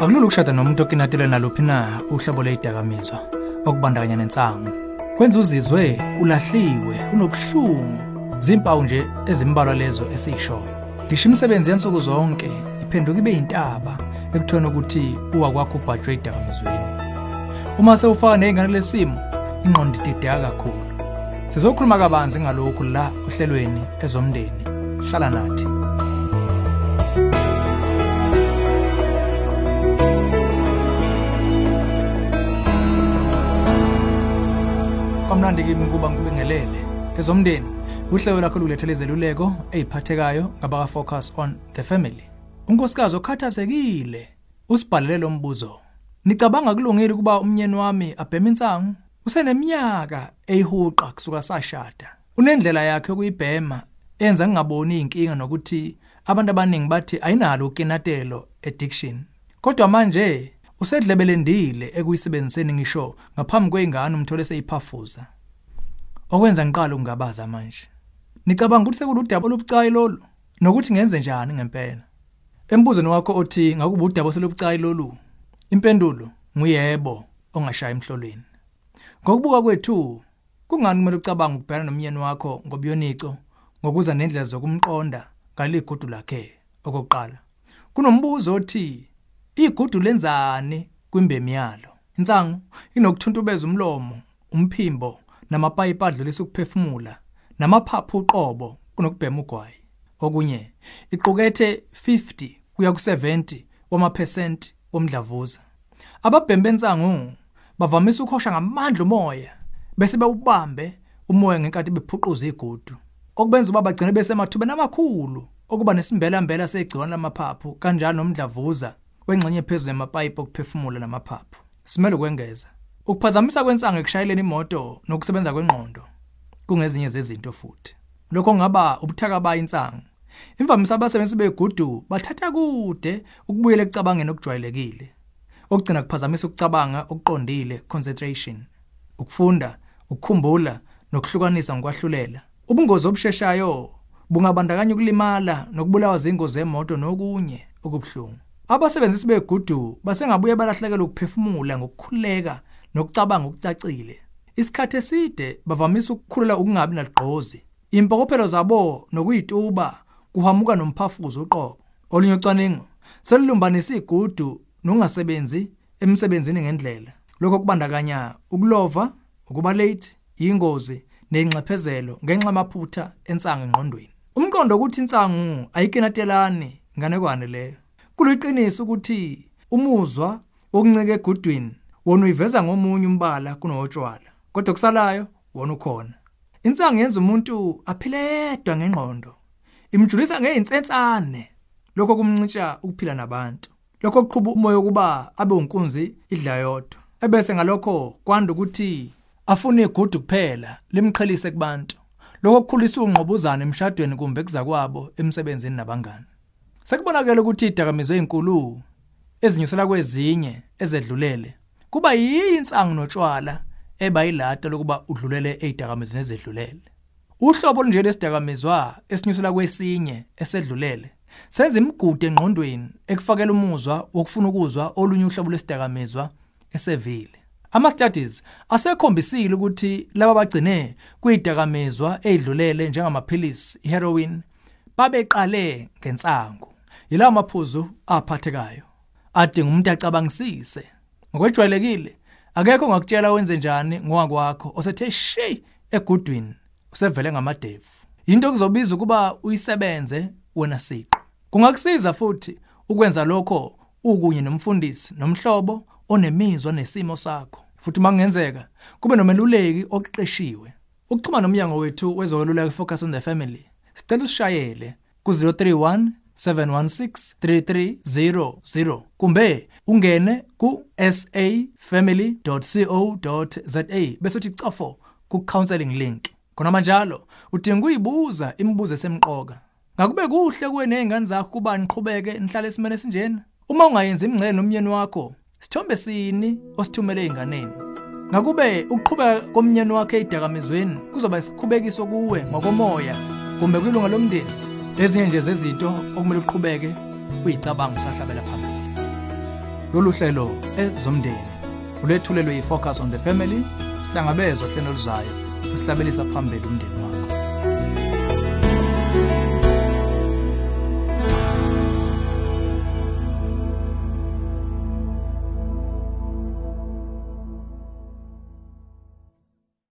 Akulula ukushada nomuntu okinatele naluphi na uhlobo leyidakamizwa okubandakanya nensangu. Kwenza uzizwe ulahliwe, unobuhlungu. Zimpawu nje ezimbalwa lezo esizishoyo. Ngisho imisebenzi yansuku zonke iphenduka ibe yintaba ekuthona ukuthi uwakwakho ubhajwe idakamizweni. Uma sewufaka nezingane lesimo, ingqondo idideka kakhulu. Sizokhuluma kabanzi ngalokhu la ohlelweni ezomndeni. Hlala nathi. Kwamnandi kimi kuba ngikubingelele. Ezomndeni, uhlelo lakho lukulethele izeluleko eziphathekayo ngabaka focus on the family. Unkosikazi okhathazekile usibhalele lo mbuzo. Nicabanga kulungile kuba umnyeni wami abhema insangu? Useneminyaka eyihuqa kusuka sashada. Unendlela yakhe yokuyibhema enza ngingaboni inkinga nokuthi abantu abaningi bathi ayinalo ukinatelo addiction. Kodwa manje usedlebelendile ekuyisebenziseni ngisho ngaphambi kweingane umthole seyiphafuza. Okwenza ngiqala ukungabaza manje. Nicabanga ukuthi sekuludaba olubucayi lolu nokuthi ngenze njani ngempela? Embuzweni wakho othi ngakuba udaba oselubucayi lolu. Impendulo nguyebo ongashaya emhlolweni. Ngokubuka kwethu kungani kumele ucabange ukubhekana nomyeni wakho ngobuyonico ngokuza nendlela zokumqonda ngaligudu lakhe okokuqala. Kunombuzo othi igudu lenzani kwimbemi yalo. Insangu inokuthuntubeza umlomo, umphimbo namapayipi adlulisa ukuphefumula namaphaphu uqobo kunokubhema ugwayi. Okunye iqukethe 50 kuya ku70 wamaphesenti womdlavuza. Ababhemi bensangu bavamisa ukuhosha ngamandla umoya bese bewubambe umoya ngenkathi bephuquza igudu. Okubenza uba bagcine besemathubeni amakhulu okuba nesimbelambela segciwane lamaphaphu kanjalo nomdlavuza wengxenye phezulu yamapayipi okuphefumula namaphaphu. Simele ukwengeza. Ukuphazamisa kwensangu ekushayeleni imoto nokusebenza kwengqondo kungezinye zezinto futhi. Lokho kungaba ubuthaka bayo insangu. Imvamisa abasebenzi begudu bathatha kude ukubuyela ekucabangeni okujwayelekile. Okugcina kuphazamisa ukucabanga okuqondile, concentration. Ukufunda, ukukhumbula nokuhlukanisa ngokwahlulela. Ubungozi obusheshayo bungabandakanya ukulimala nokubulawa zingozi zemoto nokunye okubhlungu. Abasebenzisi begudu basengabuye balahlekelwa ukuphefumula ngokukhuleka nokucabanga okucacile. Isikhathi eside bavamisa ukukhulela ukungabi nagqozi. Impokophelo zabo nokuyituba kuhamuka nomphafuzo uqobo. Olunye ucwaningo selulumbanisa igudu nokungasebenzi emsebenzini ngendlela. Lokho kubandakanya ukulova, ukuba late, ingozi nenxephezelo ngenxa yamaphutha ensangu engqondweni. Umqondo ukuthi insangu ayikenatelani nganekwane leyo. Kuliqiniso ukuthi umuzwa wokuncike egudwini wona uyiveza ngomunye umbala kunotshwala. Kodwa kusalayo wona ukhona. Insangu yenza umuntu aphiledwa ngengqondo. Imjulisa ngeinsensane. Lokho kumncisha ukuphila nabantu. Lokho kuqhuba umoya ukuba abe unkunzi idla yodwa. Ebese ngalokho kwanda ukuthi afune igudu kuphela limqhelise kubantu. Lokho kukhulisa ungqobuzana emshadweni kumbe kuzakwabo emsebenzini nabangani. Sekubonakala ukuthi idakamizwe ezinkulu ezinyusela kwezinye ezedlulele kuba yinsangu notshwala ebayilata lokuba udlulele ezidakamizweni ezedlulele. Uhlobo olunje lesidakamizwa esinyusela kwesinye esedlulele senza imigudu engqondweni ekufakela umuzwa wokufuna ukuzwa olunye uhlobo lesidakamizwa esevile. Ama studies asekhombisile ukuthi laba bagcine kuyidakamizwa ezidlulele njengamaphilisi, heroin, babeqale ngensangu. Yilawo maphuzu aphathekayo. Adinga umuntu acabangisise. Ngokwejwayelekile, akekho ongakutshela wenze njani ngowakwakho osethe shay egudwini usevele ngamadevu. Into okuzobiza ukuba uyisebenze wena siqo. Kungakusiza futhi ukwenza lokho ukunye nomfundisi nomhlobo onemizwa nesimo sakho. Futhi mangenzeka kube nomeluleki oqeqeshiwe. Ukuxhuma nomnyango wethu wezoluleka focus on the family. Sicela usishayele ku 031 716 3300 kumbe ungene ku safamily.co.za bese uthi cofo ku counseling link. Khona manjalo udinga uyibuza imibuzo esemqoka. Ngakube kuhle kuwe nezingane zakho kuba niqhubeke nihlale esimene sinjena. Uma ungayenzi imingcele nomyeni wakho, sithombe sini osithumele einganeni. Ngakube ukuqhubeka komnyeni wakhe ezidakamizweni kuzoba isikhubekiso kuwe ngokomoya kumbe kwilunga lomndeni. Ezinye nje zezinto okumele uqhubeke uyicabanga usahlabela phambili. lolu hlelo ezomndeni ulethulelwe yi-focus on the family sihlangabezwa hlelo luzayo sisihlabelisa phambili umndeni wakho